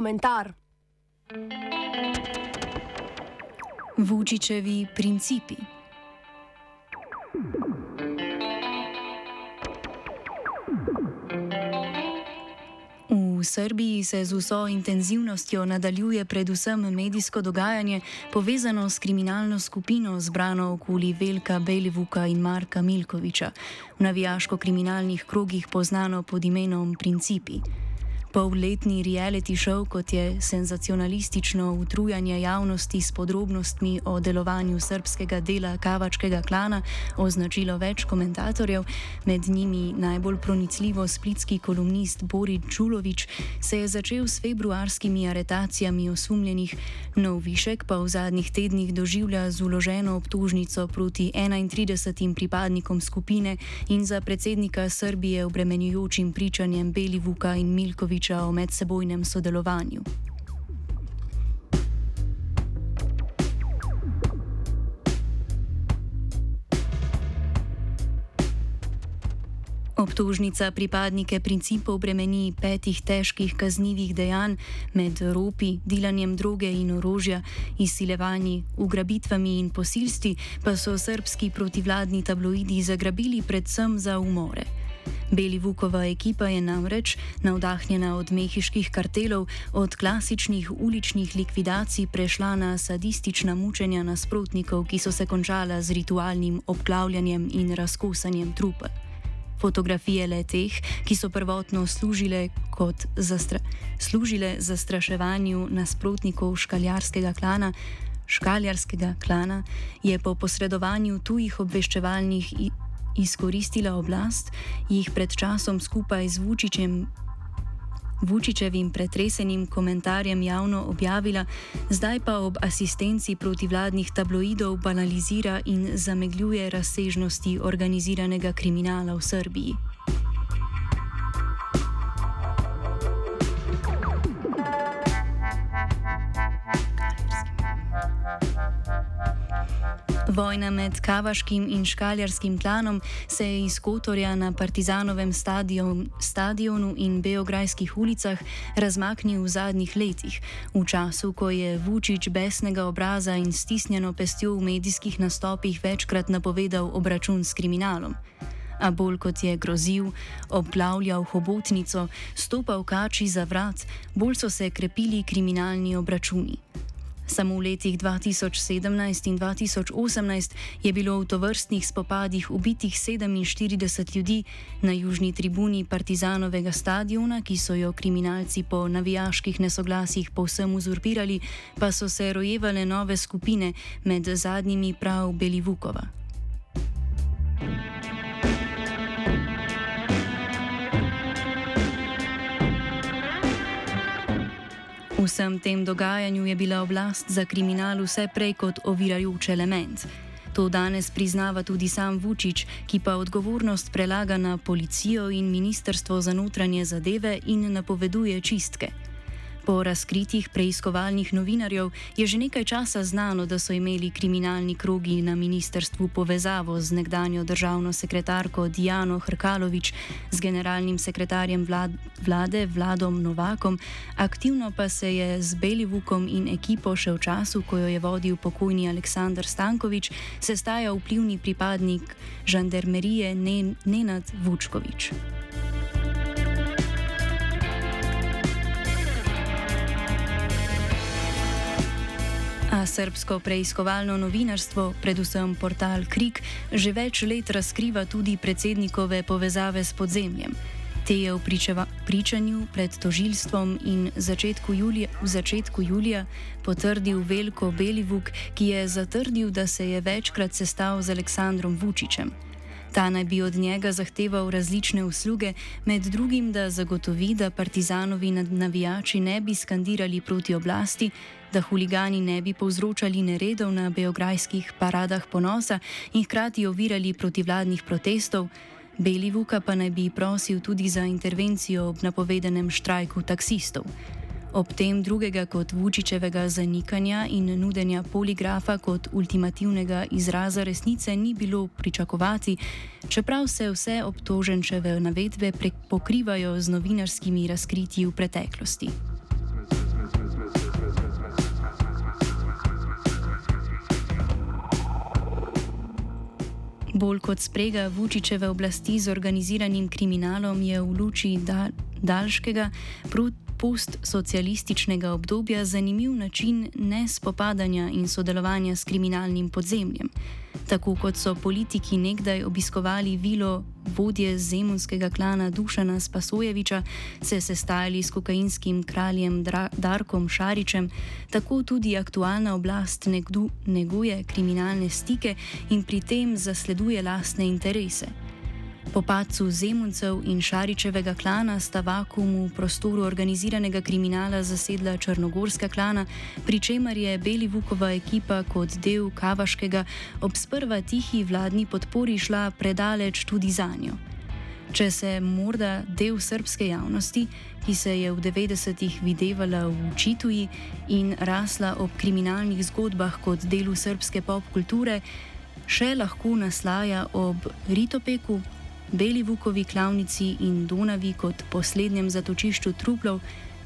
komentar. Vučičevi principi. V Srbiji se z vso intenzivnostjo nadaljuje predvsem medijsko dogajanje, povezano s kriminalno skupino zbrano okoli Velika Belivuka in Marka Milkoviča, v navijaško-kriminalnih krogih poznano pod imenom Principi. Polletni reality show, kot je senzacionalistično utrujanje javnosti s podrobnostmi o delovanju srpskega dela kavačkega klana, označilo več komentatorjev, med njimi najbolj pronicljivo splitski kolumnist Boris Čulovič, se je začel s februarskimi aretacijami osumljenih, nov višek pa v zadnjih tednih doživlja z uloženo obtožnico proti 31 pripadnikom skupine in za predsednika Srbije obremenjujočim pričanjem Belivuka in Milkoviča priča o medsebojnem sodelovanju. Obtožnica pripadnike principov bremeni petih težkih kaznjivih dejanj med ropi, dilanjem droge in orožja, izsilevanji, ugrabitvami in posilstvi, pa so srpski protivladni tabloidi zagrabili predvsem za umore. Belivukova ekipa je namreč, navdahnjena od mehiških kartelov, od klasičnih uličnih likvidacij prešla na sadistična mučenja nasprotnikov, ki so se končala z ritualnim obklavljanjem in razkosanjem trupa. Fotografije le teh, ki so prvotno služile zastra služile zastraševanju nasprotnikov škaljarskega klana, škaljarskega klana, je po posredovanju tujih obveščevalnih izkoristila oblast, jih pred časom skupaj z Vučičem. Vučičevim pretresenim komentarjem javno objavila, zdaj pa ob asistenci protivladnih tabloidov banalizira in zamegljuje razsežnosti organiziranega kriminala v Srbiji. Vojna med kavaškim in škaljarskim klanom se je iz Kotorja na Partizanovem stadion, stadionu in Beograjskih ulicah razmaknil v zadnjih letih, v času, ko je Vučić besnega obraza in stisnjeno pestjo v medijskih nastopih večkrat napovedal obračun s kriminalom. A bolj kot je grozil, obglavljal hobotnico, stopal kači za vrat, bolj so se krepili kriminalni obračuni. Samo v letih 2017 in 2018 je bilo v tovrstnih spopadih ubitih 47 ljudi na južni tribuni Partizanovega stadiona, ki so jo kriminalci po navijaških nesoglasjih povsem uzurpirali, pa so se rojevale nove skupine, med zadnjimi prav Belivukova. Vsem tem dogajanju je bila oblast za kriminal vse prej kot ovirajoč element. To danes priznava tudi sam Vučić, ki pa odgovornost prelaga na policijo in ministrstvo za notranje zadeve in napoveduje čistke. Po razkritjih preiskovalnih novinarjev je že nekaj časa znano, da so imeli kriminalni krogi na ministrstvu povezavo z nekdanjo državno sekretarko Dijano Hrkalovič, z generalnim sekretarjem vlad, vlade Vladom Novakom, aktivno pa se je z Belivukom in ekipo še v času, ko jo je vodil pokojni Aleksandr Stankovič, sestajal vplivni pripadnik žandarmerije Nenad Vučkovič. A srbsko preiskovalno novinarstvo, predvsem portal Krik, že več let razkriva tudi predsednikove povezave s podzemljem. Te je v pričeva, pričanju pred tožilstvom in začetku julija, v začetku julija potrdil Veljko Belivuk, ki je zatrdil, da se je večkrat sestal z Aleksandrom Vučičem. Ta naj bi od njega zahteval različne usluge, med drugim, da zagotovi, da partizanovi navijači ne bi skandirali proti oblasti, da huligani ne bi povzročali neredov na beograjskih paradah ponosa in hkrati ovirali protivladnih protestov. Beli Vuka pa naj bi prosil tudi za intervencijo ob napovedanem štrajku taksistov. Ob tem drugega kot Vučičevega zanikanja in nudenja poligrafa kot ultimativnega izraza resnice ni bilo pričakovati, čeprav se vse obtoženčeve navedbe pokrivajo z novinarskimi razkritji v preteklosti. Bolj kot sprega Vučičeve oblasti z organiziranim kriminalom je v luči da, daljškega proti postsocialističnega obdobja zanimiv način nespopadanja in sodelovanja s kriminalnim podzemljem. Tako kot so politiki nekdaj obiskovali vilo vodje zemunskega klana Dušana Spasojeviča, se sestajali s kokainskim kraljem Dra Darkom Šaričem, tako tudi aktualna oblast nekdu neguje kriminalne stike in pri tem zasleduje lastne interese. Po padcu Zemuncev in Šaričevega klana sta vakum v prostoru organiziranega kriminala zasedla Črnogorska klana, pri čemer je Belivukova ekipa kot del Kavaškega ob sprva tihi vladni podpori šla predaleč tudi za njo. Če se morda del srpske javnosti, ki se je v 90-ih videvala v Čituji in rasla ob kriminalnih zgodbah kot delu srpske popkulture, še lahko naslaja ob Ritopeku, Beli Vukovi klavnici in Donavi kot poslednjem zatočišču truplov,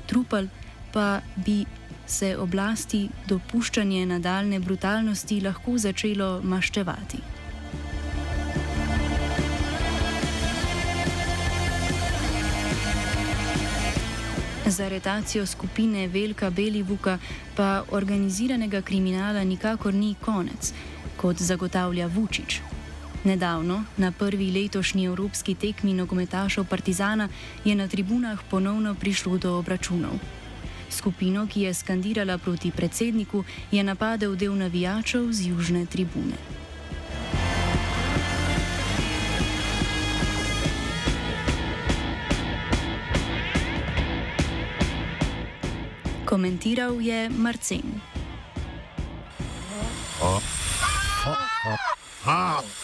trupel pa bi se oblasti dopuščanje nadaljne brutalnosti lahko začelo maščevati. Za aretacijo skupine Velika Belivuka pa organiziranega kriminala nikakor ni konec, kot zagotavlja Vučić. Nedavno, na prvi letošnji evropski tekmi nogometašov Partizana, je na tribunah ponovno prišlo do obračunov. Skupino, ki je skandirala proti predsedniku, je napadel del navijačev z južne tribune. Komentiral je Marcin. Oh. Oh. Oh.